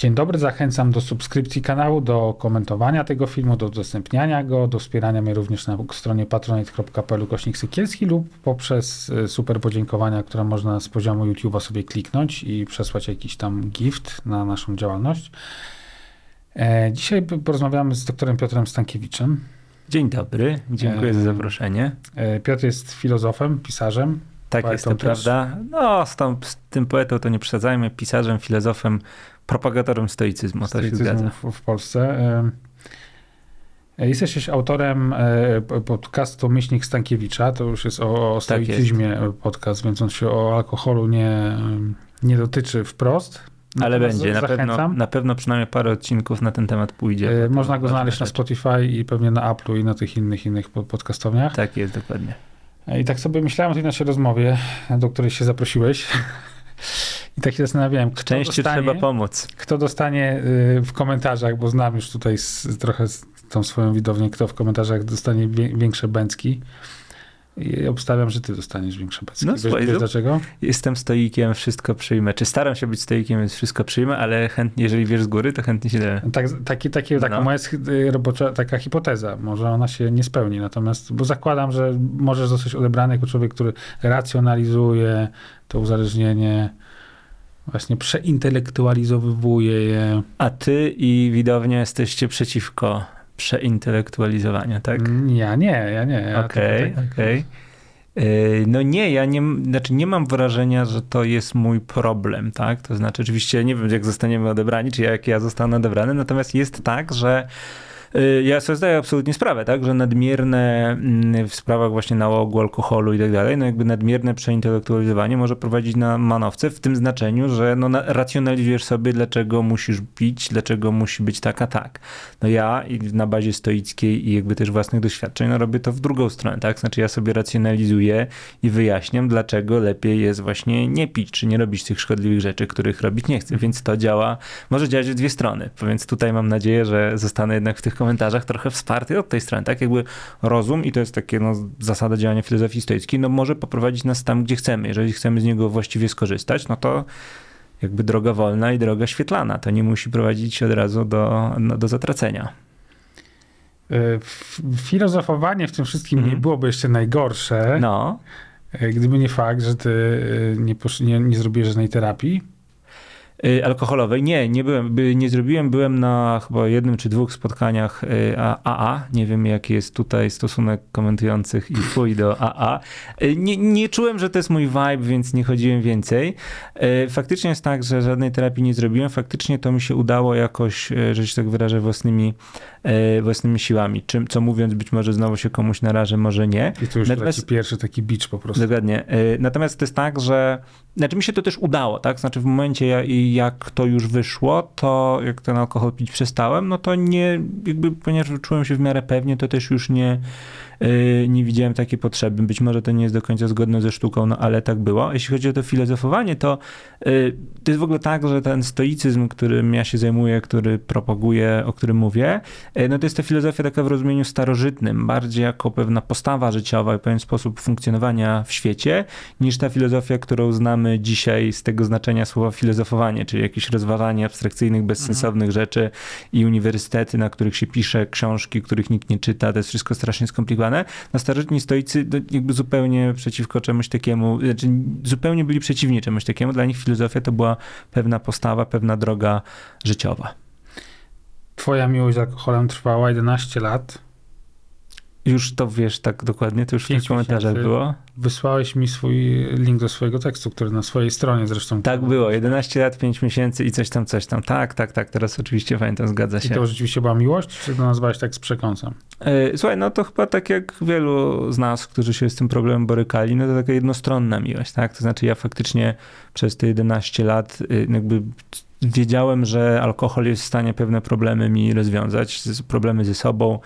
Dzień dobry, zachęcam do subskrypcji kanału, do komentowania tego filmu, do udostępniania go, do wspierania mnie również na stronie patronite.pl kośnik sykielski lub poprzez e, super podziękowania, które można z poziomu YouTube'a sobie kliknąć i przesłać jakiś tam gift na naszą działalność. E, dzisiaj porozmawiamy z doktorem Piotrem Stankiewiczem. Dzień dobry, dziękuję za zaproszenie. E, Piotr jest filozofem, pisarzem. Tak jest, to też. prawda. No, z, tą, z, tym poetą to nie przesadzajmy, pisarzem, filozofem, propagatorem stoicyzmu, stoicyzmu to się zgadza. W, w Polsce. E, jesteś autorem e, podcastu Myślnik Stankiewicza, to już jest o, o tak stoicyzmie tak podcast, więc on się o alkoholu nie, nie dotyczy wprost. Ale będzie, na pewno, na pewno przynajmniej parę odcinków na ten temat pójdzie. Można go znaleźć na Spotify i pewnie na Apple i na tych innych innych podcastowniach. Tak jest, dokładnie. I tak sobie myślałem o tej naszej rozmowie, do której się zaprosiłeś. I tak się zastanawiałem, kto Częściej dostanie, trzeba pomóc. Kto dostanie y, w komentarzach, bo znam już tutaj z, trochę z tą swoją widownię, kto w komentarzach dostanie większe bęcki. I obstawiam, że ty dostaniesz większe becki. No, wiesz, słuchaj, wiesz dlaczego? Jestem stoikiem, wszystko przyjmę. Czy staram się być stoikiem, więc wszystko przyjmę, ale chętnie, jeżeli wiesz z góry, to chętnie się da. Tak, taki, taki, taka no. moja y, robocza, taka hipoteza. Może ona się nie spełni, natomiast, bo zakładam, że możesz zostać odebrany jako człowiek, który racjonalizuje to uzależnienie, właśnie przeintelektualizowuje je. A ty i widownia jesteście przeciwko przeintelektualizowania, tak? Ja nie, ja nie. Okej, okay, okej. Okay. No nie, ja nie, znaczy nie mam wrażenia, że to jest mój problem, tak? To znaczy oczywiście nie wiem, jak zostaniemy odebrani, czy jak ja zostanę odebrany, natomiast jest tak, że ja sobie zdaję absolutnie sprawę, tak, że nadmierne mm, w sprawach właśnie nałogu, alkoholu i tak dalej, no jakby nadmierne przeintelektualizowanie może prowadzić na manowce w tym znaczeniu, że no racjonalizujesz sobie, dlaczego musisz pić, dlaczego musi być tak, a tak. No ja na bazie stoickiej i jakby też własnych doświadczeń, no robię to w drugą stronę, tak, znaczy ja sobie racjonalizuję i wyjaśniam, dlaczego lepiej jest właśnie nie pić, czy nie robić tych szkodliwych rzeczy, których robić nie chcę, więc to działa, może działać w dwie strony, więc tutaj mam nadzieję, że zostanę jednak w tych komentarzach trochę wsparty od tej strony, tak jakby rozum, i to jest takie no, zasada działania filozofii stoickiej, no może poprowadzić nas tam, gdzie chcemy. Jeżeli chcemy z niego właściwie skorzystać, no to jakby droga wolna i droga świetlana. To nie musi prowadzić od razu do, no, do zatracenia. E, filozofowanie w tym wszystkim mm. nie mhm. byłoby jeszcze najgorsze. No. E, gdyby nie fakt, że ty e, nie, nie, nie zrobiłeś żadnej terapii. Y, alkoholowej. Nie, nie byłem, nie zrobiłem. Byłem na chyba jednym czy dwóch spotkaniach AA. Y, nie wiem, jaki jest tutaj stosunek komentujących i twój do AA. Y, nie, nie czułem, że to jest mój vibe, więc nie chodziłem więcej. Faktycznie jest tak, że żadnej terapii nie zrobiłem. Faktycznie to mi się udało jakoś, że się tak wyrażę, własnymi, własnymi siłami. Czym, co mówiąc, być może znowu się komuś narażę, może nie. I to już Natomiast, taki pierwszy taki bicz po prostu. Dokładnie. Natomiast to jest tak, że znaczy mi się to też udało, tak? Znaczy w momencie ja, jak to już wyszło, to jak ten alkohol pić przestałem, no to nie, jakby, ponieważ czułem się w miarę pewnie, to też już nie, nie widziałem takiej potrzeby. Być może to nie jest do końca zgodne ze sztuką, no ale tak było. Jeśli chodzi o to filozofowanie, to y, to jest w ogóle tak, że ten stoicyzm, którym ja się zajmuję, który propaguję, o którym mówię, y, no to jest ta filozofia taka w rozumieniu starożytnym, bardziej jako pewna postawa życiowa i pewien sposób funkcjonowania w świecie, niż ta filozofia, którą znamy dzisiaj z tego znaczenia słowa filozofowanie, czyli jakieś rozważanie abstrakcyjnych, bezsensownych mhm. rzeczy i uniwersytety, na których się pisze, książki, których nikt nie czyta, to jest wszystko strasznie skomplikowane nazywane. Na starożytni stoicy jakby zupełnie przeciwko czemuś takiemu, znaczy zupełnie byli przeciwni czemuś takiemu. Dla nich filozofia to była pewna postawa, pewna droga życiowa. Twoja miłość z alkoholem trwała 11 lat. Już to wiesz tak dokładnie, to już w tych komentarzach było. Wysłałeś mi swój link do swojego tekstu, który na swojej stronie zresztą. Tak było, 11 lat, 5 miesięcy i coś tam, coś tam. Tak, tak, tak, teraz oczywiście pamiętam, zgadza się. I to rzeczywiście była miłość, czy to nazwałeś tak z przekąsem? E, słuchaj, no to chyba tak jak wielu z nas, którzy się z tym problemem borykali, no to taka jednostronna miłość, tak? To znaczy ja faktycznie przez te 11 lat y, jakby wiedziałem, że alkohol jest w stanie pewne problemy mi rozwiązać, problemy ze sobą,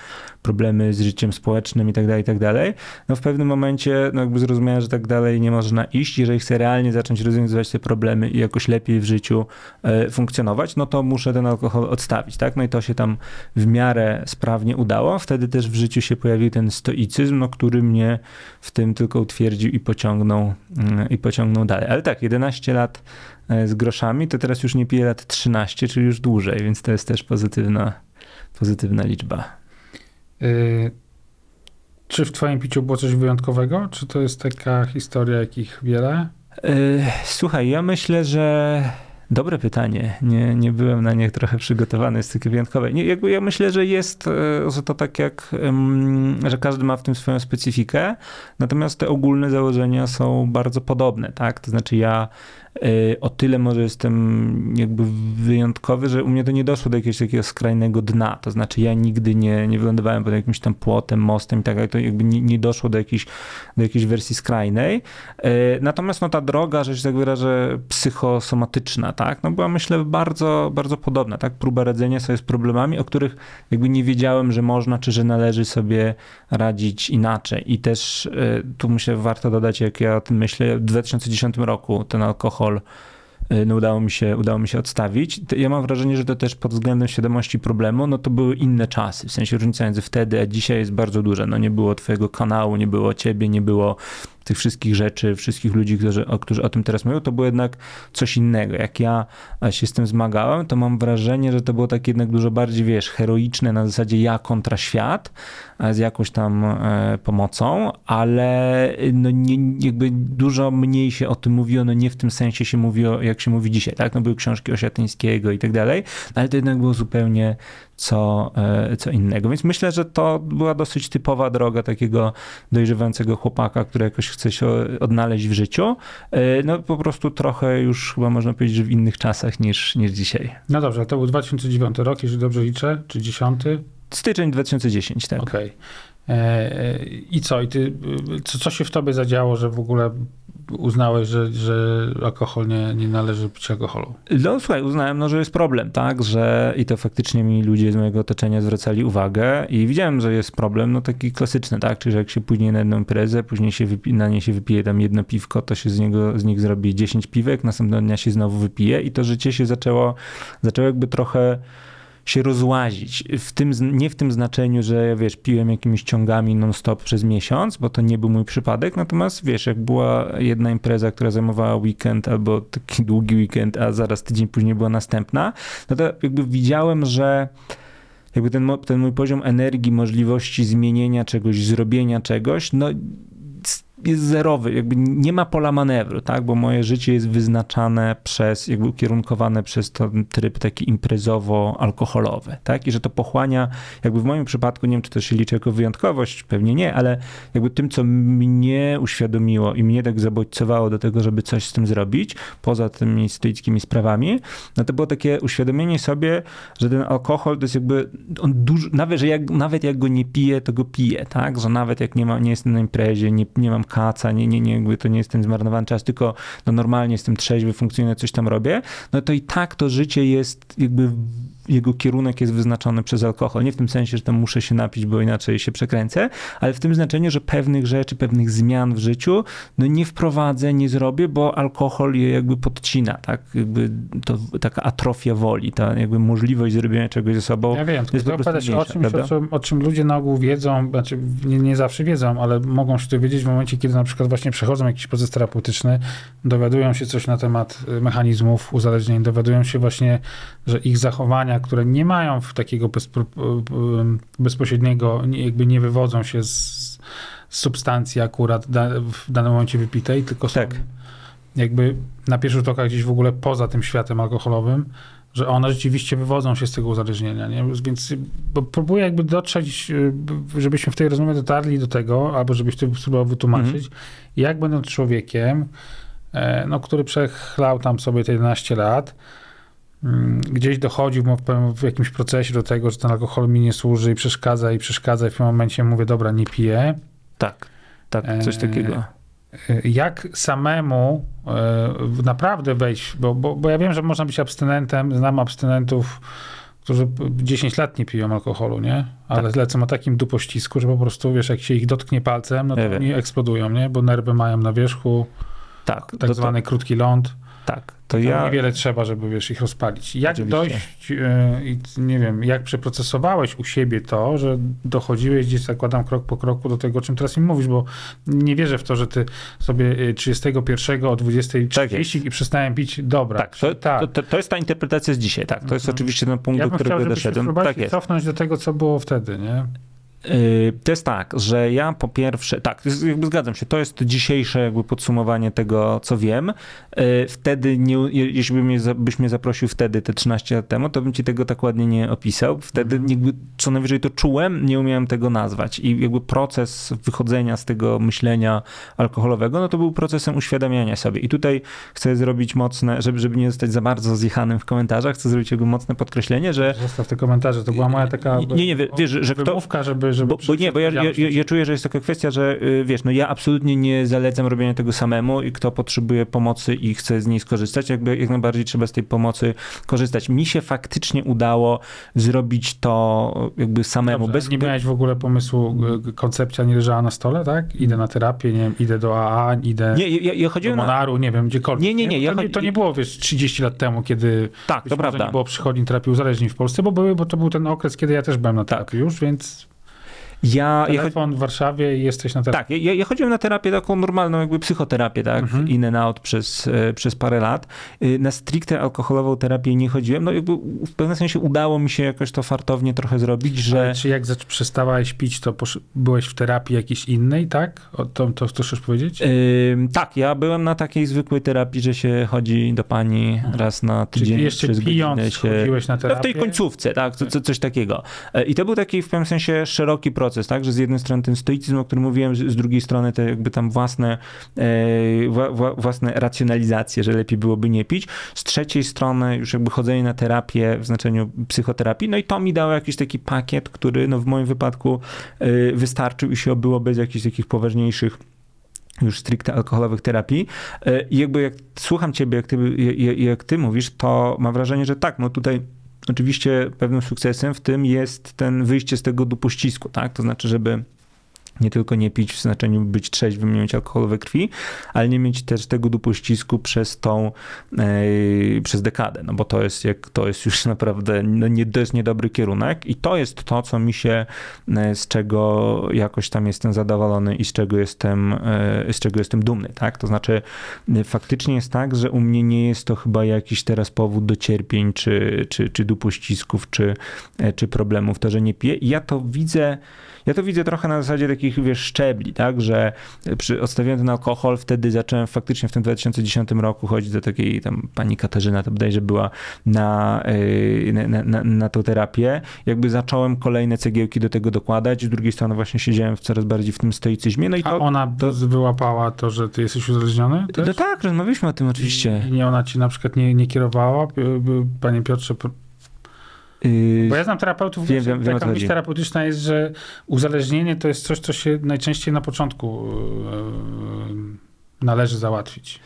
problemy z życiem społecznym i tak dalej, i tak dalej. No w pewnym momencie no jakby zrozumiałem, że tak dalej nie można iść. Jeżeli chcę realnie zacząć rozwiązywać te problemy i jakoś lepiej w życiu e, funkcjonować, no to muszę ten alkohol odstawić, tak? No i to się tam w miarę sprawnie udało. Wtedy też w życiu się pojawił ten stoicyzm, no, który mnie w tym tylko utwierdził i pociągnął, mm, i pociągnął dalej. Ale tak, 11 lat e, z groszami, to teraz już nie piję lat 13, czyli już dłużej, więc to jest też pozytywna, pozytywna liczba. Yy, czy w twoim piciu było coś wyjątkowego? Czy to jest taka historia, jakich wiele? Yy, słuchaj, ja myślę, że Dobre pytanie. Nie, nie byłem na nie trochę przygotowany, jest takie wyjątkowe. Nie, jakby ja myślę, że jest, e, że to tak jak, że każdy ma w tym swoją specyfikę, natomiast te ogólne założenia są bardzo podobne, tak? To znaczy ja o tyle może jestem jakby wyjątkowy, że u mnie to nie doszło do jakiegoś takiego skrajnego dna. To znaczy ja nigdy nie, nie wylądowałem pod jakimś tam płotem, mostem i tak dalej. To jakby nie, nie doszło do jakiejś, do jakiejś wersji skrajnej. E, natomiast no ta droga, że się tak wyrażę, psychosomatyczna, tak, no była myślę bardzo, bardzo podobna, tak? Próba radzenia sobie z problemami, o których jakby nie wiedziałem, że można, czy że należy sobie radzić inaczej. I też e, tu myślę, warto dodać, jak ja o tym myślę, w 2010 roku ten alkohol alkohol y, no udało mi się, udało mi się odstawić. Ja mam wrażenie, że to też pod względem świadomości problemu, no to były inne czasy. W sensie różnica między wtedy a dzisiaj jest bardzo duża. No nie było twojego kanału, nie było ciebie, nie było tych wszystkich rzeczy, wszystkich ludzi, którzy o, którzy o tym teraz mówią, to było jednak coś innego. Jak ja się z tym zmagałem, to mam wrażenie, że to było tak jednak dużo bardziej, wiesz, heroiczne na zasadzie ja kontra świat, z jakąś tam e, pomocą, ale no nie, jakby dużo mniej się o tym mówiło, no nie w tym sensie się mówiło, jak się mówi dzisiaj, tak? No były książki Osiatyńskiego i tak dalej, ale to jednak było zupełnie co, e, co innego. Więc myślę, że to była dosyć typowa droga takiego dojrzewającego chłopaka, który jakoś chce się odnaleźć w życiu. E, no po prostu trochę już chyba można powiedzieć, że w innych czasach niż, niż dzisiaj. No dobrze, to był 2009 rok, jeżeli dobrze liczę, czy 10? Styczeń 2010, tak. Okej. Okay. E, I co? I ty, co, co się w tobie zadziało, że w ogóle uznałeś, że, że alkohol nie, nie należy pić alkoholu? No słuchaj, uznałem, no, że jest problem, tak, że i to faktycznie mi ludzie z mojego otoczenia zwracali uwagę i widziałem, że jest problem, no taki klasyczny, tak, czyli że jak się później na jedną imprezę, później się wypi- na nie się wypije tam jedno piwko, to się z niego, z nich zrobi 10 piwek, następnego dnia się znowu wypije i to życie się zaczęło, zaczęło jakby trochę się rozłazić. W tym, nie w tym znaczeniu, że wiesz, piłem jakimiś ciągami non-stop przez miesiąc, bo to nie był mój przypadek, natomiast wiesz, jak była jedna impreza, która zajmowała weekend albo taki długi weekend, a zaraz tydzień później była następna, no to jakby widziałem, że jakby ten, ten mój poziom energii, możliwości zmienienia czegoś, zrobienia czegoś, no jest zerowy, jakby nie ma pola manewru, tak, bo moje życie jest wyznaczane przez, jakby ukierunkowane przez ten tryb taki imprezowo-alkoholowy, tak, i że to pochłania, jakby w moim przypadku, nie wiem, czy to się liczy jako wyjątkowość, pewnie nie, ale jakby tym, co mnie uświadomiło i mnie tak zabodźcowało do tego, żeby coś z tym zrobić, poza tymi stoickimi sprawami, no to było takie uświadomienie sobie, że ten alkohol to jest jakby, on dużo, nawet, że jak, nawet jak go nie piję, to go piję, tak, że nawet jak nie, ma, nie jestem na imprezie, nie, nie mam kaca, nie, nie, nie, jakby to nie jest ten zmarnowany czas, tylko no normalnie jestem trzeźwy, funkcjonuję, coś tam robię, no to i tak to życie jest jakby jego kierunek jest wyznaczony przez alkohol. Nie w tym sensie, że tam muszę się napić, bo inaczej się przekręcę, ale w tym znaczeniu, że pewnych rzeczy, pewnych zmian w życiu no nie wprowadzę, nie zrobię, bo alkohol je jakby podcina, tak? Jakby to taka atrofia woli, ta jakby możliwość zrobienia czegoś ze sobą. Ja wiem, jest tylko opowiadać o czymś, o czym, o czym ludzie na ogół wiedzą, znaczy nie, nie zawsze wiedzą, ale mogą się dowiedzieć w momencie, kiedy na przykład właśnie przechodzą jakiś proces terapeutyczny, dowiadują się coś na temat y, mechanizmów uzależnień, dowiadują się właśnie, że ich zachowania które nie mają takiego bezpośredniego, jakby nie wywodzą się z substancji akurat w danym momencie wypitej, tylko są tak. jakby na pierwszy rzut oka gdzieś w ogóle poza tym światem alkoholowym, że one rzeczywiście wywodzą się z tego uzależnienia, nie? Więc próbuję jakby dotrzeć, żebyśmy w tej rozmowie dotarli do tego, albo żebyś to spróbował wytłumaczyć, mhm. jak będąc człowiekiem, e, no, który przechlał tam sobie te 11 lat, gdzieś dochodzi w, jakimś procesie do tego, że ten alkohol mi nie służy i przeszkadza i przeszkadza i w tym momencie mówię, dobra, nie piję. Tak, tak, coś takiego. y, jak samemu y, naprawdę wejść, bo, bo, bo ja wiem, że można być abstynentem, znam abstynentów, którzy 10 lat nie piją alkoholu, nie? Ale Tak. lecą o takim dupościsku, że po prostu, wiesz, jak się ich dotknie palcem, no to Ja wiem. oni eksplodują, nie? Bo nerwy mają na wierzchu, Tak, tak to, zwany krótki ląd. Tak. To To ja, niewiele trzeba, żeby, wiesz, ich rozpalić. Jak Oczywiście. dojść, y, i nie wiem, jak przeprocesowałeś u siebie to, że dochodziłeś gdzieś, zakładam, krok po kroku do tego, o czym teraz mi mówisz, bo nie wierzę w to, że ty sobie y, 31 o 20.30 Tak jest. i przestałem pić, dobra. tak, to, tak. To, to, jest ta interpretacja z dzisiaj, tak. To jest Mhm. oczywiście ten punkt, ja do chciał, którego żebyśmy doszedłem. Tak jest. cofnąć do tego, co było wtedy, nie? Yy, To jest tak, że ja po pierwsze, tak, jakby zgadzam się, to jest dzisiejsze jakby podsumowanie tego, co wiem. Yy, Wtedy, nie, je- jeśli by mnie, za- byś mnie zaprosił wtedy, te 13 lat temu, to bym ci tego tak ładnie nie opisał. Wtedy Mhm. jakby co najwyżej to czułem, nie umiałem tego nazwać. I jakby proces wychodzenia z tego myślenia alkoholowego, no to był procesem uświadamiania sobie. I tutaj chcę zrobić mocne, żeby, żeby nie zostać za bardzo zjechanym w komentarzach, chcę zrobić jakby mocne podkreślenie, że Zostaw te komentarze, to była moja taka Nie, nie, wie- wiesz, że- że kto- wymówka, żeby... żeby bo, bo nie, bo ja, ja, ja, czuję, że jest taka kwestia, że y, wiesz, no ja absolutnie nie zalecam robienia tego samemu i kto potrzebuje pomocy i chce z niej skorzystać, jakby jak najbardziej trzeba z tej pomocy korzystać. Mi się faktycznie udało zrobić to jakby samemu, Dobrze, bez... nie miałeś w ogóle pomysłu, koncepcja nie leżała na stole, tak? Idę na terapię, nie wiem, idę do AA, idę Nie, ja, ja do chodziłem na... Monaru, nie wiem, gdziekolwiek. Nie, nie, nie, To, ja nie, to nie było, wiesz, 30 lat temu, kiedy Tak, to prawda. nie było przychodni terapii uzależnień w Polsce, bo były, bo to był ten okres, kiedy ja też byłem na Tak. terapii już, więc Ja, ja, telefon w Warszawie i jesteś na terapii. Tak, ja, ja chodziłem na terapię taką normalną, jakby psychoterapię, tak, Mhm. in and out przez, e, przez parę lat. Y, Na stricte alkoholową terapię nie chodziłem, no jakby w pewnym sensie udało mi się jakoś to fartownie trochę zrobić, że... Ale czy jak przestawałeś pić, to byłeś w terapii jakiejś innej, tak? O, to, to, to chcesz powiedzieć? Ym, tak, ja byłem na takiej zwykłej terapii, że się chodzi do pani raz na tydzień. Czyli jeszcze przez pijąc się... chodziłeś na No w terapię? tej końcówce, tak, co, co, coś takiego. E, I to był taki w pewnym sensie szeroki proces, tak, że z jednej strony ten stoicyzm, o którym mówiłem, z, drugiej strony te jakby tam własne, e, wła, wła, własne racjonalizacje, że lepiej byłoby nie pić. Z trzeciej strony już jakby chodzenie na terapię w znaczeniu psychoterapii, no i to mi dało jakiś taki pakiet, który no w moim wypadku e, wystarczył i się obyło bez jakichś takich poważniejszych już stricte alkoholowych terapii. E, I jakby jak słucham ciebie, jak ty, jak ty mówisz, to mam wrażenie, że tak, no tutaj oczywiście pewnym sukcesem w tym jest ten wyjście z tego dupościsku, tak? To znaczy, żeby nie tylko nie pić w znaczeniu być trzeźwym, nie mieć alkoholu we krwi, ale nie mieć też tego dupościsku przez tą, e, przez dekadę, no bo to jest, jak, to jest już naprawdę, no nie, to jest niedobry kierunek i to jest to, co mi się, e, z czego jakoś tam jestem zadowolony i z czego jestem, e, z czego jestem dumny, tak? To znaczy faktycznie jest tak, że u mnie nie jest to chyba jakiś teraz powód do cierpień, czy, czy, czy dupościsków, czy, czy problemów, to, że nie piję. I ja to widzę, ja to widzę trochę na zasadzie takich, wiesz, szczebli, tak, że przy, odstawiłem ten alkohol, wtedy zacząłem faktycznie w tym 2010 roku chodzić do takiej tam pani Katarzyna, to bodajże była na, yy, na, na, na, na tą terapię. Jakby zacząłem kolejne cegiełki do tego dokładać, z drugiej strony właśnie siedziałem w coraz bardziej w tym stoicyzmie, no i A to... ona to... wyłapała to, że ty jesteś uzależniony? Też? No tak, rozmawialiśmy o tym oczywiście. I nie ona ci na przykład nie, nie kierowała? Panie Piotrze, bo ja znam terapeutów, Wiem, wiem, taka myśl terapeutyczna jest, że uzależnienie to jest coś, co się najczęściej na początku yy, należy załatwić.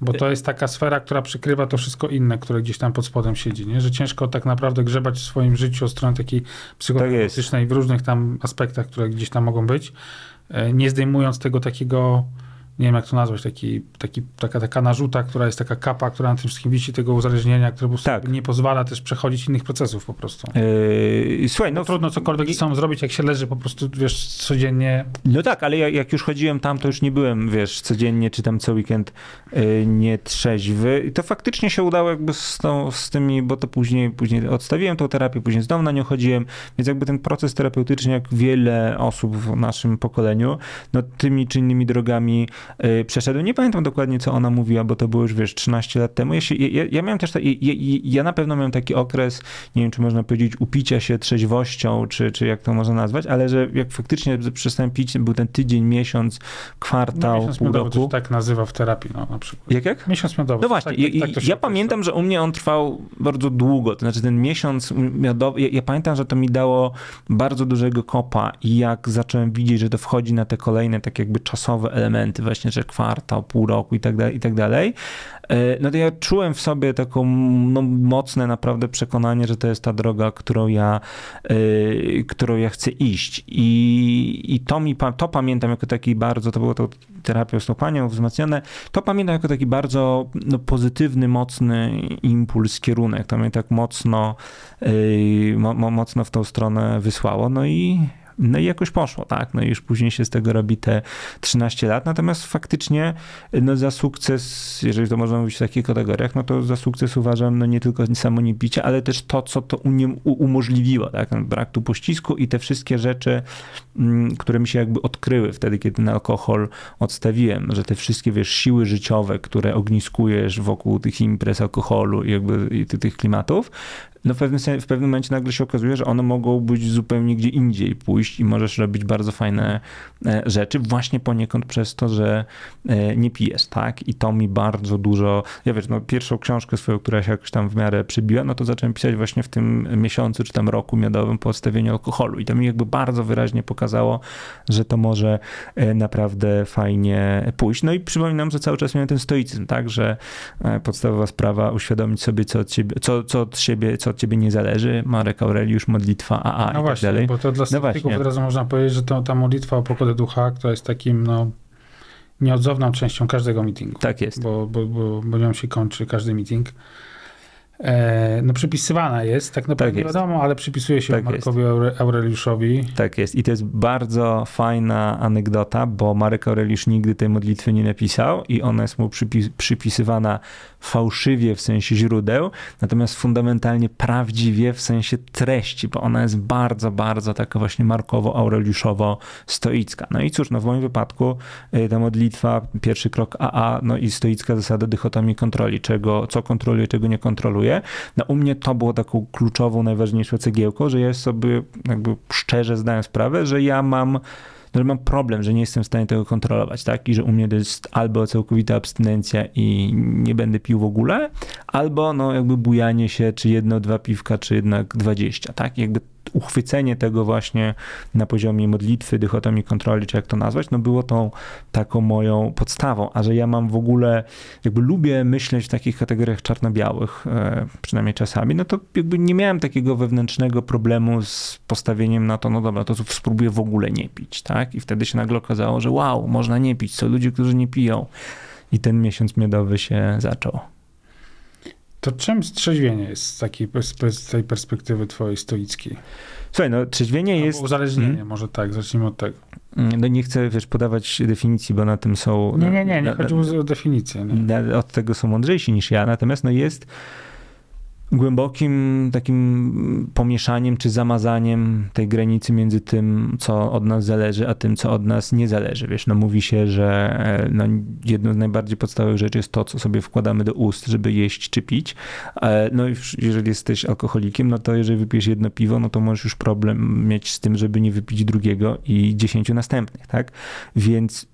Bo to jest taka sfera, która przykrywa to wszystko inne, które gdzieś tam pod spodem siedzi, nie? Że ciężko tak naprawdę grzebać w swoim życiu od strony takiej psychoterapeutycznej w różnych tam aspektach, które gdzieś tam mogą być, e, nie zdejmując tego takiego, nie wiem jak to nazwać, taki, taki, taka, taka narzuta, która jest taka kapa, która na tym wszystkim wisi, tego uzależnienia, które po prostu Tak. nie pozwala też przechodzić innych procesów po prostu. yy, słuchaj, no, Trudno cokolwiek ze sobą zrobić, jak się leży po prostu, wiesz, codziennie. No tak, ale ja, jak już chodziłem tam, to już nie byłem, wiesz, codziennie czy tam co weekend y, nietrzeźwy. I to faktycznie się udało jakby z, tą, z tymi, bo to później, później odstawiłem tą terapię, później znowu na nią chodziłem, więc jakby ten proces terapeutyczny, jak wiele osób w naszym pokoleniu, no tymi czy innymi drogami przeszedłem. Nie pamiętam dokładnie, co ona mówiła, bo to było już, wiesz, 13 lat temu. Ja, się, ja, ja miałem też, ta, ja, ja, na pewno miałem taki okres, nie wiem, czy można powiedzieć, upicia się trzeźwością, czy, czy jak to można nazwać, ale że jak faktycznie przestałem pić, był ten tydzień, miesiąc, kwartał, miesiąc pół miodowy to roku. się tak nazywa w terapii, no, na przykład. Jak, jak? Miesiąc miodowy. No właśnie, tak, ja, tak, tak ja pamiętam, że u mnie on trwał bardzo długo, to znaczy ten miesiąc miodowy, ja, ja pamiętam, że to mi dało bardzo dużego kopa i jak zacząłem widzieć, że to wchodzi na te kolejne tak jakby czasowe elementy, właśnie właśnie, że kwartał, pół roku i tak dalej, i tak dalej, e, no to ja czułem w sobie taką no, mocne naprawdę przekonanie, że to jest ta droga, którą ja, yy, którą ja chcę iść. I, i to mi, to pamiętam jako taki bardzo, to było to terapią stopanią wzmacniane, to pamiętam jako taki bardzo no, pozytywny, mocny impuls, kierunek. To mnie tak mocno, yy, mo, mocno w tą stronę wysłało. No i no i jakoś poszło, tak? No i już później się z tego robi te 13 lat. Natomiast faktycznie no za sukces, jeżeli to można mówić w takich kategoriach, no to za sukces uważam no nie tylko samo nie picie, ale też to, co to umożliwiło, tak? Ten brak tu pościsku i te wszystkie rzeczy, mm, które mi się jakby odkryły wtedy, kiedy ten alkohol odstawiłem, że te wszystkie, wiesz, siły życiowe, które ogniskujesz wokół tych imprez alkoholu i jakby i tych klimatów, no w pewnym, w pewnym momencie nagle się okazuje, że one mogą być zupełnie gdzie indziej pójść i możesz robić bardzo fajne e, rzeczy, właśnie poniekąd przez to, że e, nie pijesz, tak? I to mi bardzo dużo, ja wiesz, no pierwszą książkę swoją, która się jakoś tam w miarę przybiła, no to zacząłem pisać właśnie w tym miesiącu czy tam roku miodowym po odstawieniu alkoholu i to mi jakby bardzo wyraźnie pokazało, że to może e, naprawdę fajnie pójść. No i przypominam, że cały czas miałem ten stoicyzm, tak? Że podstawowa sprawa uświadomić sobie, co od ciebie, co, co od siebie, co od ciebie nie zależy, Marek Aureliusz, modlitwa AA no i tak właśnie, tak dalej. bo to dla sceptyków no od razu można powiedzieć, że to, ta modlitwa o pogodę ducha, która jest takim, no, nieodzowną częścią każdego meetingu. Tak jest. Bo, bo, bo, bo nią się kończy każdy meeting. E, no przypisywana jest, tak naprawdę tak nie wiadomo, ale przypisuje się tak Markowi jest. Aureliuszowi. Tak jest i to jest bardzo fajna anegdota, bo Marek Aureliusz nigdy tej modlitwy nie napisał i ona jest mu przypis przypisywana fałszywie w sensie źródeł, natomiast fundamentalnie prawdziwie w sensie treści, bo ona jest bardzo, bardzo taka właśnie markowo-aureliuszowo-stoicka. No i cóż, no w moim wypadku y, ta modlitwa, pierwszy krok AA, no i stoicka zasada dychotomii kontroli, czego, co kontroluje, czego nie kontroluje. No u mnie to było taką kluczową, najważniejszą cegiełką, że ja sobie jakby szczerze zdałem sprawę, że ja mam no, że mam problem, że nie jestem w stanie tego kontrolować, tak? I że u mnie to jest albo całkowita abstynencja i nie będę pił w ogóle, albo no jakby bujanie się, czy jedno, dwa piwka, czy jednak dwadzieścia, tak? Jakby uchwycenie tego właśnie na poziomie modlitwy, dychotomii kontroli, czy jak to nazwać, no było tą taką moją podstawą, a że ja mam w ogóle, jakby lubię myśleć w takich kategoriach czarno-białych, e, przynajmniej czasami, no to jakby nie miałem takiego wewnętrznego problemu z postawieniem na to, no dobra, to spróbuję w ogóle nie pić, tak? I wtedy się nagle okazało, że wow, można nie pić, są ludzie, którzy nie piją. I ten miesiąc miodowy się zaczął. To czym strzeźwienie jest z, takiej, z tej perspektywy twojej stoickiej? Słuchaj, no trzeźwienie Albo jest... uzależnienie, hmm? może tak, zacznijmy od tego. Mm, no nie chcę, wiesz, podawać definicji, bo na tym są... Nie, nie, nie, nie chodzi o definicję. Nie. Od tego są mądrzejsi niż ja, natomiast no jest głębokim takim pomieszaniem czy zamazaniem tej granicy między tym, co od nas zależy, a tym, co od nas nie zależy. Wiesz, no mówi się, że e, no, jedną z najbardziej podstawowych rzeczy jest to, co sobie wkładamy do ust, żeby jeść czy pić. E, no i jeżeli jesteś alkoholikiem, no to jeżeli wypijesz jedno piwo, no to możesz już problem mieć z tym, żeby nie wypić drugiego i dziesięciu następnych, tak? Więc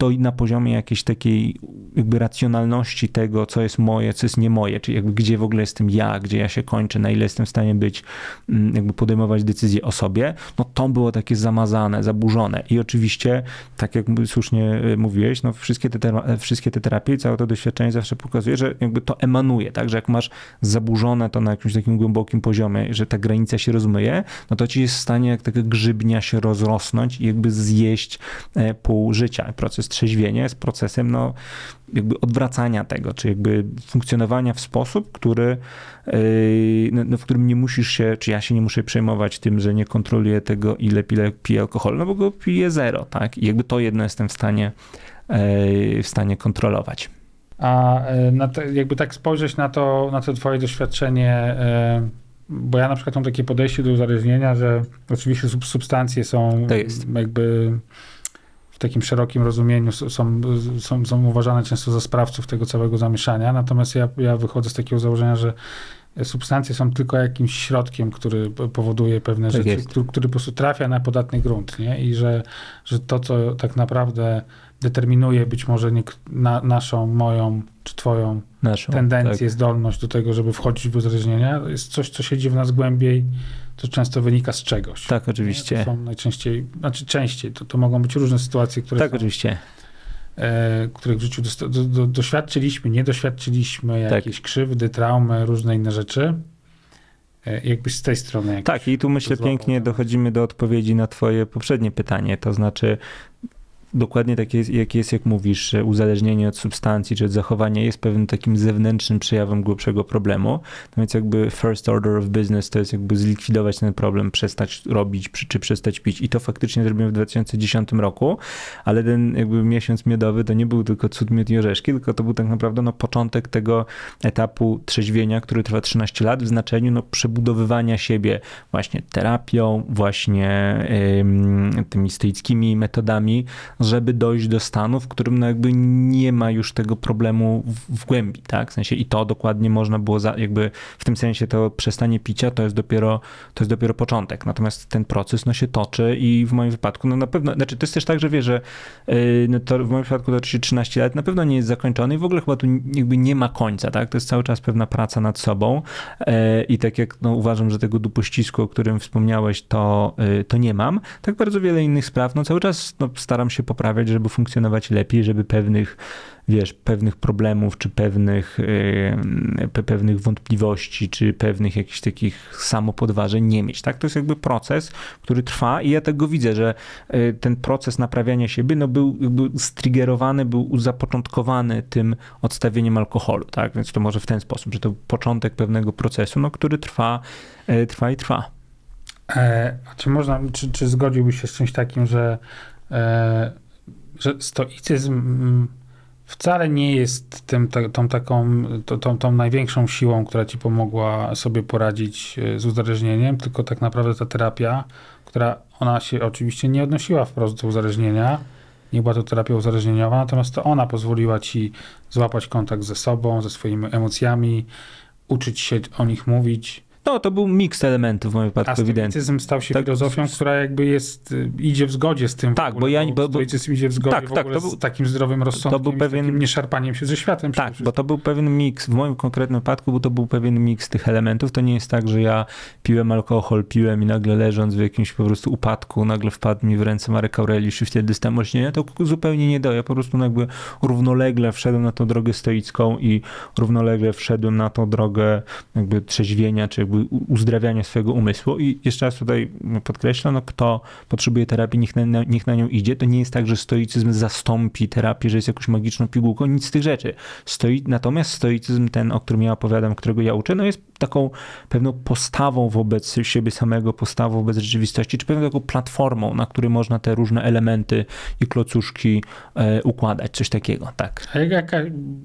to na poziomie jakiejś takiej jakby racjonalności tego, co jest moje, co jest nie moje, czyli jakby gdzie w ogóle jestem ja, gdzie ja się kończę, na ile jestem w stanie być, mm, jakby podejmować decyzje o sobie, no to było takie zamazane, zaburzone. I oczywiście, tak jak słusznie y, mówiłeś, no wszystkie te, wszystkie te terapie, całe to doświadczenie zawsze pokazuje, że jakby to emanuje, tak, że jak masz zaburzone to na jakimś takim głębokim poziomie, że ta granica się rozmyje, no to ci jest w stanie jak taka grzybnia się rozrosnąć i jakby zjeść e, pół życia. Proces trzeźwienie jest procesem no, jakby odwracania tego, czy jakby funkcjonowania w sposób, który, yy, no, no, w którym nie musisz się, czy ja się nie muszę przejmować tym, że nie kontroluję tego, ile piję, piję alkohol, no bo go piję zero, tak? I jakby to jedno jestem w stanie, yy, w stanie kontrolować. A yy, te, jakby tak spojrzeć na to, na to twoje doświadczenie, bo ja na przykład mam takie podejście do uzależnienia, że oczywiście substancje są jakby takim szerokim rozumieniu są, są, są uważane często za sprawców tego całego zamieszania. Natomiast ja, ja wychodzę z takiego założenia, że substancje są tylko jakimś środkiem, który powoduje pewne tak rzeczy, który, który, po prostu trafia na podatny grunt, nie? I że, że to, co tak naprawdę determinuje być może nie, na, naszą, moją czy twoją naszą, tendencję, tak. zdolność do tego, żeby wchodzić w uzależnienia, jest coś, co siedzi w nas głębiej to często wynika z czegoś. Tak, oczywiście. To są najczęściej, znaczy częściej, to, to mogą być różne sytuacje, które Tak, są, oczywiście. e, których w życiu dosta- do, do, doświadczyliśmy, nie doświadczyliśmy, Tak. jakieś krzywdy, traumy, różne inne rzeczy. E, jakbyś z tej strony. Tak, i tu myślę pięknie dochodzimy do odpowiedzi na twoje poprzednie pytanie, to znaczy dokładnie takie jest, jak jest, jak mówisz, uzależnienie od substancji czy od zachowania jest pewnym takim zewnętrznym przejawem głębszego problemu. No więc jakby first order of business to jest jakby zlikwidować ten problem, przestać robić czy przestać pić. I to faktycznie zrobimy w 2010 roku, ale ten jakby miesiąc miodowy to nie był tylko cud miód i orzeszki, tylko to był tak naprawdę no, początek tego etapu trzeźwienia, który trwa 13 lat w znaczeniu no, przebudowywania siebie właśnie terapią, właśnie ym, tymi stoickimi metodami, żeby dojść do stanu, w którym no jakby nie ma już tego problemu w, w głębi, tak? W sensie i to dokładnie można było za, jakby w tym sensie to przestanie picia to jest dopiero to jest dopiero początek. Natomiast ten proces no się toczy i w moim wypadku no na pewno, znaczy to jest też tak, że wie, że yy, no to w moim przypadku się 13 lat, na pewno nie jest zakończony i w ogóle chyba tu jakby nie ma końca, tak? To jest cały czas pewna praca nad sobą yy, i tak jak no, uważam, że tego dupościsku, o którym wspomniałeś, to, yy, to nie mam, tak bardzo wiele innych spraw, no cały czas no, staram się poprawiać, żeby funkcjonować lepiej, żeby pewnych wiesz, pewnych problemów, czy pewnych, yy, pe- pewnych wątpliwości, czy pewnych jakichś takich samopodważeń nie mieć, tak? To jest jakby proces, który trwa i ja tego widzę, że yy, ten proces naprawiania siebie, no był jakby striggerowany, był zapoczątkowany tym odstawieniem alkoholu, tak? Więc to może w ten sposób, że to początek pewnego procesu, no, który trwa, yy, trwa i trwa. E, a czy można, czy, czy zgodziłbyś się z czymś takim, że, że stoicyzm mm, wcale nie jest tym, tą taką, tą, tą największą siłą, która ci pomogła sobie poradzić e, z uzależnieniem, tylko tak naprawdę ta terapia, która ona się oczywiście nie odnosiła wprost do uzależnienia, nie była to terapia uzależnieniowa, natomiast to ona pozwoliła ci złapać kontakt ze sobą, ze swoimi emocjami, uczyć się o nich mówić. No, to był miks elementów w moim wypadku, ewidentnie. stał się Tak, filozofią, która jakby jest, y, idzie w zgodzie z tym. Tak, ogóle, bo ja- bo- bo- idzie w zgodzie tak, w tak, to był- z takim zdrowym rozsądkiem, był i z pewien- takim nieszarpaniem się ze światem. Tak, bo to był pewien miks, w moim konkretnym wypadku, bo to był pewien miks tych elementów. To nie jest tak, że ja piłem alkohol, piłem i nagle leżąc w jakimś po prostu upadku, nagle wpadł mi w ręce Marek Aureliusz i wtedy dostałem olśnienia. To zupełnie nie do. Ja po prostu jakby równolegle wszedłem na tą drogę stoicką i równolegle wszedłem na tą drogę jakby trzeźwienia, czy jakby uzdrawiania swojego umysłu. I jeszcze raz tutaj podkreślam, no kto potrzebuje terapii, niech na, niech na nią idzie. To nie jest tak, że stoicyzm zastąpi terapię, że jest jakąś magiczną pigułką, nic z tych rzeczy. Stoi, natomiast stoicyzm ten, o którym ja opowiadam, którego ja uczę, no jest taką pewną postawą wobec siebie samego, postawą wobec rzeczywistości, czy pewną taką platformą, na której można te różne elementy i klocuszki e, układać, coś takiego, tak. A jaka,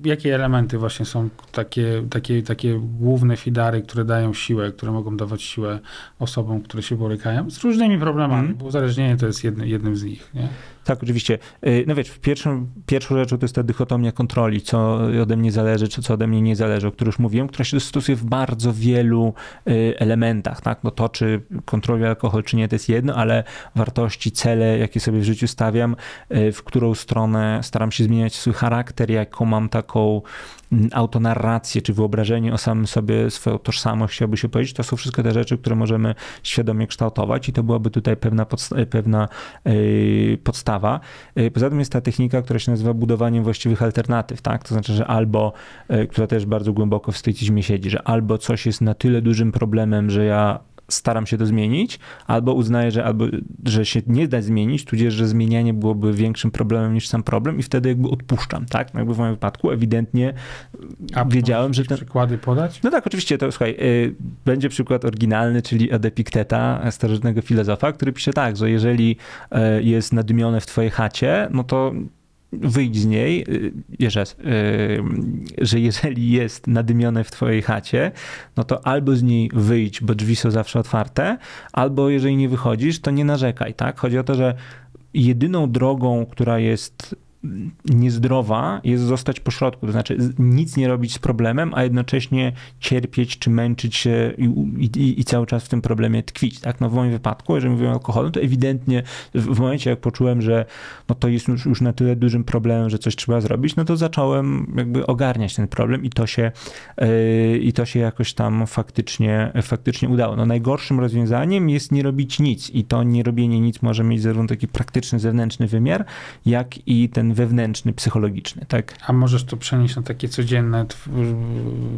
jakie elementy właśnie są takie, takie, takie główne filary, które dają siłę, które mogą dawać siłę osobom, które się borykają z różnymi problemami, Mhm. bo uzależnienie to jest jedny, jednym z nich. Nie? Tak, oczywiście. Y, No wiesz, pierwszą, pierwszą rzeczą to jest ta dychotomia kontroli, co ode mnie zależy, czy co ode mnie nie zależy, o której już mówiłem, która się stosuje w bardzo wielu y, elementach, tak? No to, czy kontroluję alkohol, czy nie, to jest jedno, ale wartości, cele, jakie sobie w życiu stawiam, y, w którą stronę staram się zmieniać swój charakter, jaką mam taką autonarrację, czy wyobrażenie o samym sobie, swoją tożsamość, chciałby się powiedzieć, to są wszystko te rzeczy, które możemy świadomie kształtować i to byłaby tutaj pewna, podsta- pewna yy, podstawa. Yy, Poza tym jest ta technika, która się nazywa budowaniem właściwych alternatyw, tak? To znaczy, że albo, yy, która też bardzo głęboko w stoicyzmie siedzi, że albo coś jest na tyle dużym problemem, że ja staram się to zmienić, albo uznaję, że, albo, że się nie da zmienić, tudzież, że zmienianie byłoby większym problemem niż sam problem i wtedy jakby odpuszczam, tak? No jakby w moim wypadku ewidentnie A wiedziałem, że ten... przykłady podać? No tak, oczywiście, to słuchaj, y, będzie przykład oryginalny, czyli od Epikteta, starożytnego filozofa, który pisze tak, że jeżeli y, jest nadumione w twojej chacie, no to wyjdź z niej, y, jeszcze raz, y, że jeżeli jest nadymione w twojej chacie, no to albo z niej wyjdź, bo drzwi są zawsze otwarte, albo jeżeli nie wychodzisz, to nie narzekaj, tak? Chodzi o to, że jedyną drogą, która jest niezdrowa jest zostać po środku, to znaczy nic nie robić z problemem, a jednocześnie cierpieć czy męczyć się i, i, i cały czas w tym problemie tkwić. Tak? No w moim wypadku, jeżeli mówimy o alkoholu, to ewidentnie w, w momencie, jak poczułem, że no to jest już, już na tyle dużym problemem, że coś trzeba zrobić, no to zacząłem jakby ogarniać ten problem i to się, yy, i to się jakoś tam faktycznie, faktycznie udało. No najgorszym rozwiązaniem jest nie robić nic i to nie robienie nic może mieć zarówno taki praktyczny, zewnętrzny wymiar, jak i ten wewnętrzny, psychologiczny, tak? A możesz to przenieść na takie codzienne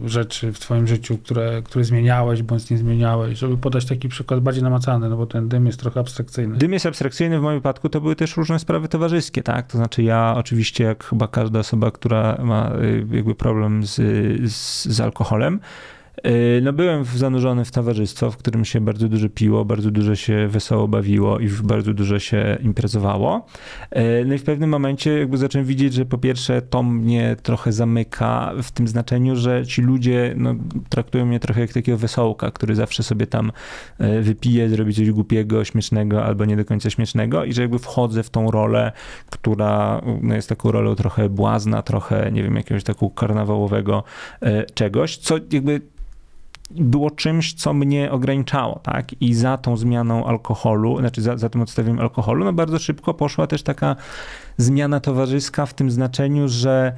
rzeczy w twoim życiu, które, które zmieniałeś, bądź nie zmieniałeś, żeby podać taki przykład bardziej namacalny, no bo ten dym jest trochę abstrakcyjny. Dym jest abstrakcyjny, w moim wypadku to były też różne sprawy towarzyskie, tak? To znaczy ja oczywiście, jak chyba każda osoba, która ma y, jakby problem z, z, z alkoholem, no byłem zanurzony w towarzystwo, w którym się bardzo dużo piło, bardzo dużo się wesoło bawiło i bardzo dużo się imprezowało. Y, no i w pewnym momencie jakby zacząłem widzieć, że po pierwsze to mnie trochę zamyka w tym znaczeniu, że ci ludzie no, traktują mnie trochę jak takiego wesołka, który zawsze sobie tam wypije, zrobi coś głupiego, śmiesznego albo nie do końca śmiesznego i że jakby wchodzę w tą rolę, która no, jest taką rolą trochę błazna, trochę nie wiem, jakiegoś takiego karnawałowego czegoś, co jakby było czymś, co mnie ograniczało, tak? I za tą zmianą alkoholu, znaczy za, za tym odstawieniem alkoholu, no bardzo szybko poszła też taka zmiana towarzyska w tym znaczeniu, że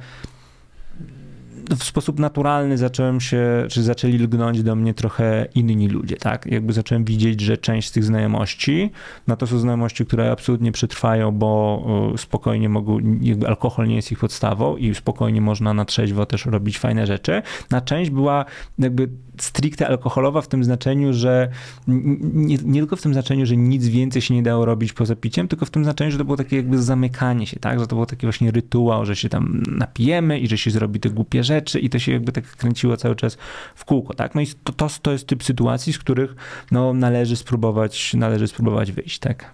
w sposób naturalny zacząłem się, czy zaczęli lgnąć do mnie trochę inni ludzie, tak? Jakby zacząłem widzieć, że część z tych znajomości, no to są znajomości, które absolutnie przetrwają, bo spokojnie mogą, jakby alkohol nie jest ich podstawą i spokojnie można na trzeźwo też robić fajne rzeczy. Na część była jakby stricte alkoholowa w tym znaczeniu, że nie, nie, tylko w tym znaczeniu, że nic więcej się nie dało robić poza piciem, tylko w tym znaczeniu, że to było takie jakby zamykanie się, tak? Że to było taki właśnie rytuał, że się tam napijemy i że się zrobi te głupie rzeczy i to się jakby tak kręciło cały czas w kółko, tak? No i to, to, to jest typ sytuacji, z których no, należy spróbować, należy spróbować wyjść, tak?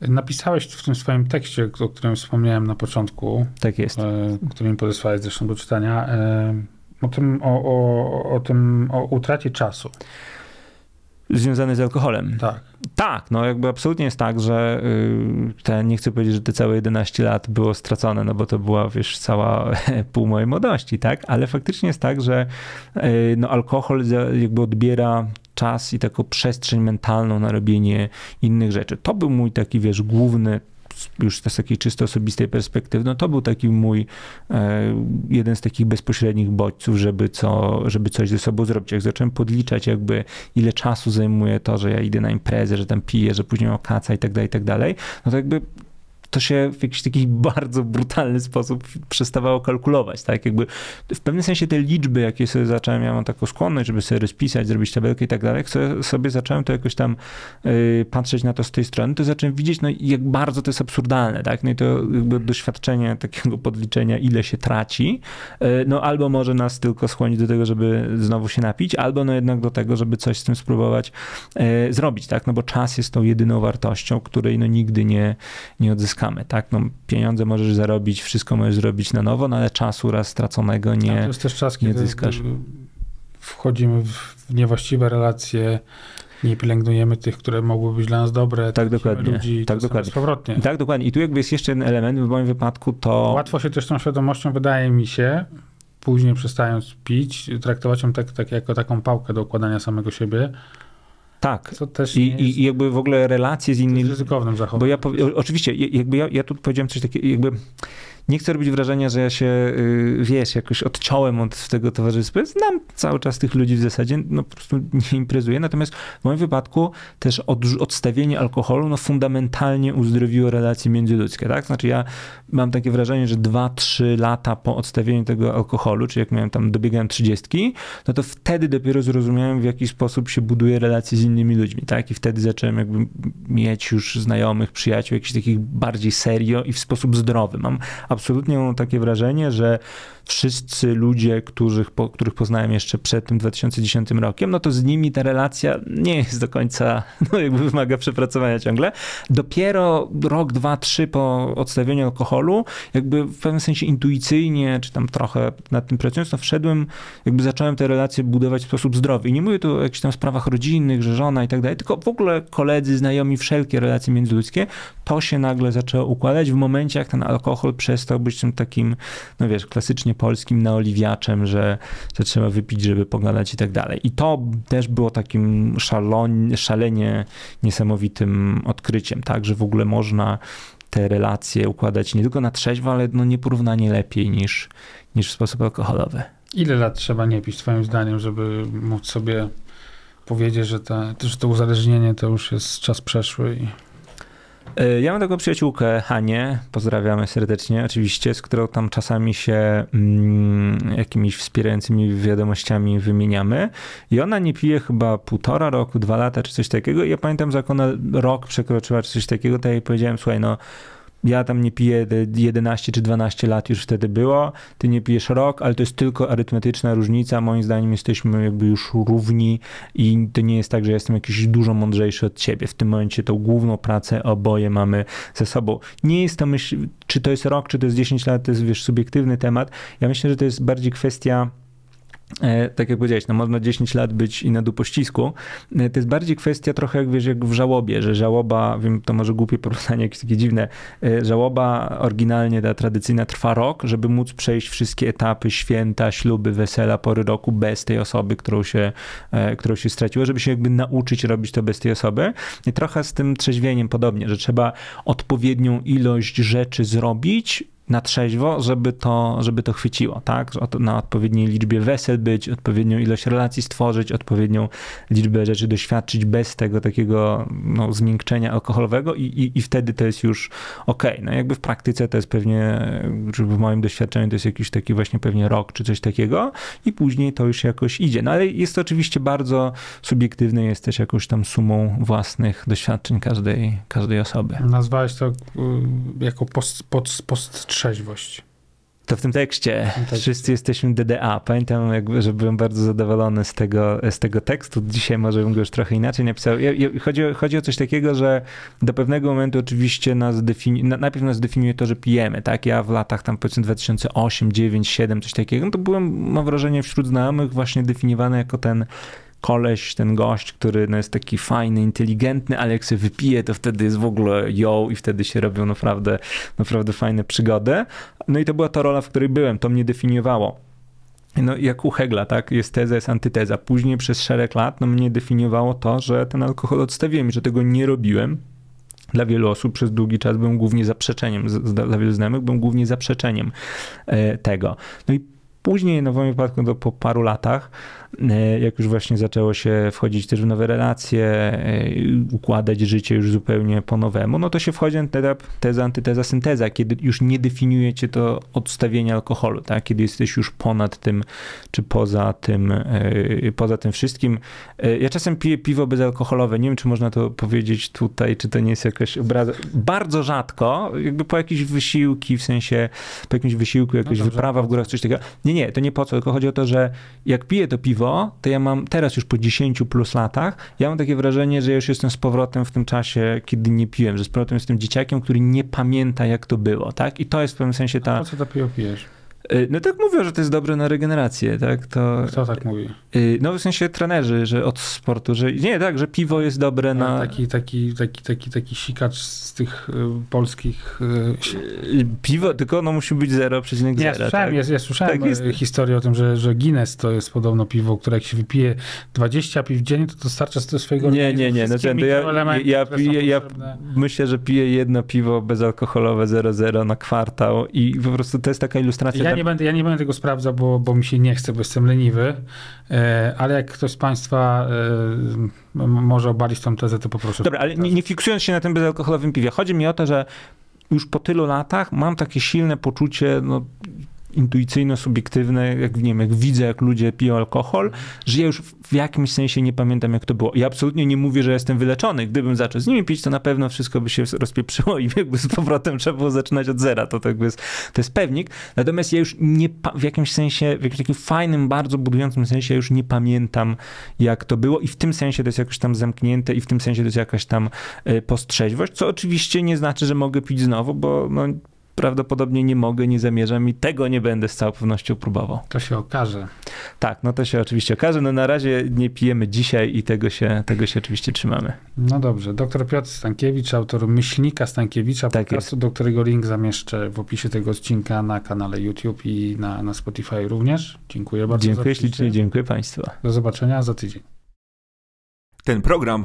Napisałeś w tym swoim tekście, o którym wspomniałem na początku. Tak jest. E, który mi podesłałeś zresztą do czytania. O tym, o, o, o tym, o utracie czasu. Związany z alkoholem. Tak. Tak, no jakby absolutnie jest tak, że y, te, nie chcę powiedzieć, że te całe 11 lat było stracone, no bo to była, wiesz, cała pół mojej młodości, tak? Ale faktycznie jest tak, że y, no alkohol jakby odbiera czas i taką przestrzeń mentalną na robienie innych rzeczy. To był mój taki, wiesz, główny już z takiej czysto osobistej perspektywy, no to był taki mój e, jeden z takich bezpośrednich bodźców, żeby, co, żeby coś ze sobą zrobić. Jak zacząłem podliczać jakby ile czasu zajmuje to, że ja idę na imprezę, że tam piję, że później okaca i tak dalej, i tak dalej, no to jakby to się w jakiś taki bardzo brutalny sposób przestawało kalkulować, tak? Jakby w pewnym sensie te liczby, jakie sobie zacząłem, ja mam taką skłonność, żeby sobie rozpisać, zrobić tabelkę i tak dalej, sobie zacząłem to jakoś tam yy, patrzeć na to z tej strony, to zacząłem widzieć, no jak bardzo to jest absurdalne, tak? No i to jakby doświadczenie takiego podliczenia, ile się traci, yy, no albo może nas tylko skłonić do tego, żeby znowu się napić, albo no jednak do tego, żeby coś z tym spróbować yy, zrobić, tak? No bo czas jest tą jedyną wartością, której no nigdy nie, nie odzyskamy tak? No, pieniądze możesz zarobić, wszystko możesz zrobić na nowo, no ale czasu raz straconego nie, to jest też czas, nie zyskasz. Wchodzimy w niewłaściwe relacje, nie pielęgnujemy tych, które mogły być dla nas dobre. Tak, dokładnie. Ludzi, tak, dokładnie. Powrotnie. Tak, dokładnie. I tu jakby jest jeszcze jeden element, w moim wypadku to... Łatwo się też tą świadomością, wydaje mi się, później przestając pić, traktować ją tak, tak jako taką pałkę do układania samego siebie, tak. I, I, jakby w ogóle relacje z innymi. ryzykownym zachowaniem. Bo ja, oczywiście, jakby ja, ja tu powiedziałem coś takiego, jakby nie chcę robić wrażenia, że ja się, y, wiesz, jakoś odciąłem od tego towarzystwa. Znam cały czas tych ludzi w zasadzie, no po prostu nie imprezuję. Natomiast w moim wypadku też od, odstawienie alkoholu no fundamentalnie uzdrowiło relacje międzyludzkie, tak? Znaczy ja mam takie wrażenie, że 2-3 lata po odstawieniu tego alkoholu, czyli jak miałem tam, dobiegałem 30, no to wtedy dopiero zrozumiałem, w jaki sposób się buduje relacje z innymi ludźmi, tak? I wtedy zacząłem jakby mieć już znajomych, przyjaciół, jakichś takich bardziej serio i w sposób zdrowy. Mam absolutnie takie wrażenie, że wszyscy ludzie, których, po, których poznałem jeszcze przed tym 2010 rokiem, no to z nimi ta relacja nie jest do końca, no jakby wymaga przepracowania ciągle. Dopiero rok, dwa, trzy po odstawieniu alkoholu, jakby w pewnym sensie intuicyjnie, czy tam trochę nad tym pracując, no wszedłem, jakby zacząłem te relacje budować w sposób zdrowy. I nie mówię tu o jakichś tam sprawach rodzinnych, że żona i tak dalej, tylko w ogóle koledzy, znajomi, wszelkie relacje międzyludzkie, to się nagle zaczęło układać w momencie, jak ten alkohol przestał być tym takim, no wiesz, klasycznie polskim naoliwiaczem, że, że trzeba wypić, żeby pogadać i tak dalej. I to też było takim szaloń, szalenie niesamowitym odkryciem, tak, że w ogóle można te relacje układać nie tylko na trzeźwo, ale no nieporównanie lepiej niż, niż w sposób alkoholowy. Ile lat trzeba nie pić, twoim zdaniem, żeby móc sobie powiedzieć, że, ta, że to uzależnienie to już jest czas przeszły? I... E, ja mam taką przyjaciółkę Hanię, pozdrawiamy serdecznie oczywiście, z którą tam czasami się mm, jakimiś wspierającymi wiadomościami wymieniamy i ona nie pije chyba półtora roku, dwa lata czy coś takiego i ja pamiętam, że jak ona rok przekroczyła czy coś takiego, to ja jej powiedziałem, słuchaj no ja tam nie piję 11 czy 12 lat już wtedy było, ty nie pijesz rok, ale to jest tylko arytmetyczna różnica. Moim zdaniem jesteśmy jakby już równi i to nie jest tak, że jestem jakiś dużo mądrzejszy od ciebie. W tym momencie tą główną pracę oboje mamy ze sobą. Nie jest to myśl, czy to jest rok, czy to jest 10 lat, to jest wiesz, subiektywny temat. Ja myślę, że to jest bardziej kwestia tak jak powiedziałeś, no można 10 lat być i na dupościsku. E, to jest bardziej kwestia trochę jak wiesz, jak w żałobie, że żałoba, wiem, to może głupie porównanie, jakieś takie dziwne, e, żałoba oryginalnie, ta tradycyjna trwa rok, żeby móc przejść wszystkie etapy, święta, śluby, wesela, pory roku bez tej osoby, którą się, którą się straciło, żeby się jakby nauczyć robić to bez tej osoby. I trochę z tym trzeźwieniem podobnie, że trzeba odpowiednią ilość rzeczy zrobić, na trzeźwo, żeby to, żeby to chwyciło, tak? Na odpowiedniej liczbie wesel być, odpowiednią ilość relacji stworzyć, odpowiednią liczbę rzeczy doświadczyć bez tego takiego no, zmiękczenia alkoholowego i, i, i wtedy to jest już ok. No jakby w praktyce to jest pewnie, czy w moim doświadczeniu to jest jakiś taki właśnie pewnie rok czy coś takiego i później to już jakoś idzie. No ale jest to oczywiście bardzo subiektywne, jest też jakąś tam sumą własnych doświadczeń każdej, każdej osoby. Nazwałeś to y, jako post, post, post trzeźwość. To w tym tekście wszyscy jesteśmy DDA. Pamiętam, jakby, że byłem bardzo zadowolony z tego, z tego tekstu. Dzisiaj może bym go już trochę inaczej napisał. Chodzi, o, chodzi o coś takiego, że do pewnego momentu oczywiście nas defini- najpierw nas definiuje to, że pijemy, tak? Ja w latach tam powiedzmy 2008, 9, 7, coś takiego, no to byłem, mam wrażenie, wśród znajomych właśnie definiowany jako ten koleś, ten gość, który no, jest taki fajny, inteligentny, ale jak się wypije, to wtedy jest w ogóle ją i wtedy się robią naprawdę, naprawdę fajne przygody. No i to była ta rola, w której byłem, to mnie definiowało. No, jak u Hegla, tak? Jest teza, jest antyteza. Później przez szereg lat no, mnie definiowało to, że ten alkohol odstawiłem że tego nie robiłem. Dla wielu osób przez długi czas byłem głównie zaprzeczeniem, dla wielu znajomych byłem głównie zaprzeczeniem e, tego. No i później, no w moim wypadku, to po paru latach, E, jak już właśnie zaczęło się wchodzić też w nowe relacje, e, układać życie już zupełnie po nowemu, no to się wchodzi na etap teza, antyteza, synteza, kiedy już nie definiujecie to odstawienia alkoholu, tak? kiedy jesteś już ponad tym, czy poza tym, e, poza tym wszystkim. Ja czasem piję piwo bezalkoholowe, nie wiem, czy można to powiedzieć tutaj, czy to nie jest jakaś obraza. Bardzo rzadko, jakby po jakieś wysiłki, w sensie po jakimś wysiłku, jakaś no wyprawa w górach, coś takiego. Nie, nie, to nie po co, tylko chodzi o to, że jak piję to piwo, to ja mam teraz już po 10 plus latach, ja mam takie wrażenie, że już jestem z powrotem w tym czasie, kiedy nie piłem, że z powrotem jestem dzieciakiem, który nie pamięta, jak to było, tak? I to jest w pewnym sensie ta... A po co to piwo pijesz? Y, no tak mówią, że to jest dobre na regenerację, tak? To, Kto tak mówi? Y, no w sensie trenerzy, że od sportu, że nie, tak, że piwo jest dobre na... Taki, taki, taki, taki, taki sikacz z tych y, polskich... Piwo, tylko no musi być 0,0. Nie, ja słyszałem, tak? ja, ja słyszałem tak jest. historię o tym, że, że Guinness to jest podobno piwo, które jak się wypije 20 piw dziennie, to dostarcza z swojego Nie, nie, nie, no ten, ja, ja, piję, ja myślę, że piję jedno piwo bezalkoholowe 0,0 na kwartał i po prostu to jest taka ilustracja ja nie, będę, ja nie będę tego sprawdzał, bo, bo mi się nie chce, bo jestem leniwy, e, ale jak ktoś z Państwa e, może obalić tą tezę, to poproszę. Dobra, ale nie, nie fiksując się na tym bezalkoholowym piwie, chodzi mi o to, że już po tylu latach mam takie silne poczucie, no, intuicyjno-subiektywne, jak, nie wiem, jak widzę, jak ludzie piją alkohol, że ja już w jakimś sensie nie pamiętam, jak to było. I absolutnie nie mówię, że jestem wyleczony. Gdybym zaczął z nimi pić, to na pewno wszystko by się rozpieprzyło i jakby z powrotem trzeba było zaczynać od zera. To, tak jest, to jest pewnik. Natomiast ja już nie w jakimś sensie, w jakimś takim fajnym, bardzo budującym sensie, ja już nie pamiętam, jak to było i w tym sensie to jest jakoś tam zamknięte i w tym sensie to jest jakaś tam e, postrzeźwość, co oczywiście nie znaczy, że mogę pić znowu, bo no, prawdopodobnie nie mogę, nie zamierzam i tego nie będę z całą pewnością próbował. To się okaże. Tak, no to się oczywiście okaże. No na razie nie pijemy dzisiaj i tego się, tego się oczywiście trzymamy. No dobrze. Doktor Piotr Stankiewicz, autor Myślnika Stankiewicza, tak podcastu, do którego link zamieszczę w opisie tego odcinka na kanale YouTube i na, na Spotify również. Dziękuję bardzo. Dziękuję ślicznie, dziękuję Państwu. Do zobaczenia za tydzień. Ten program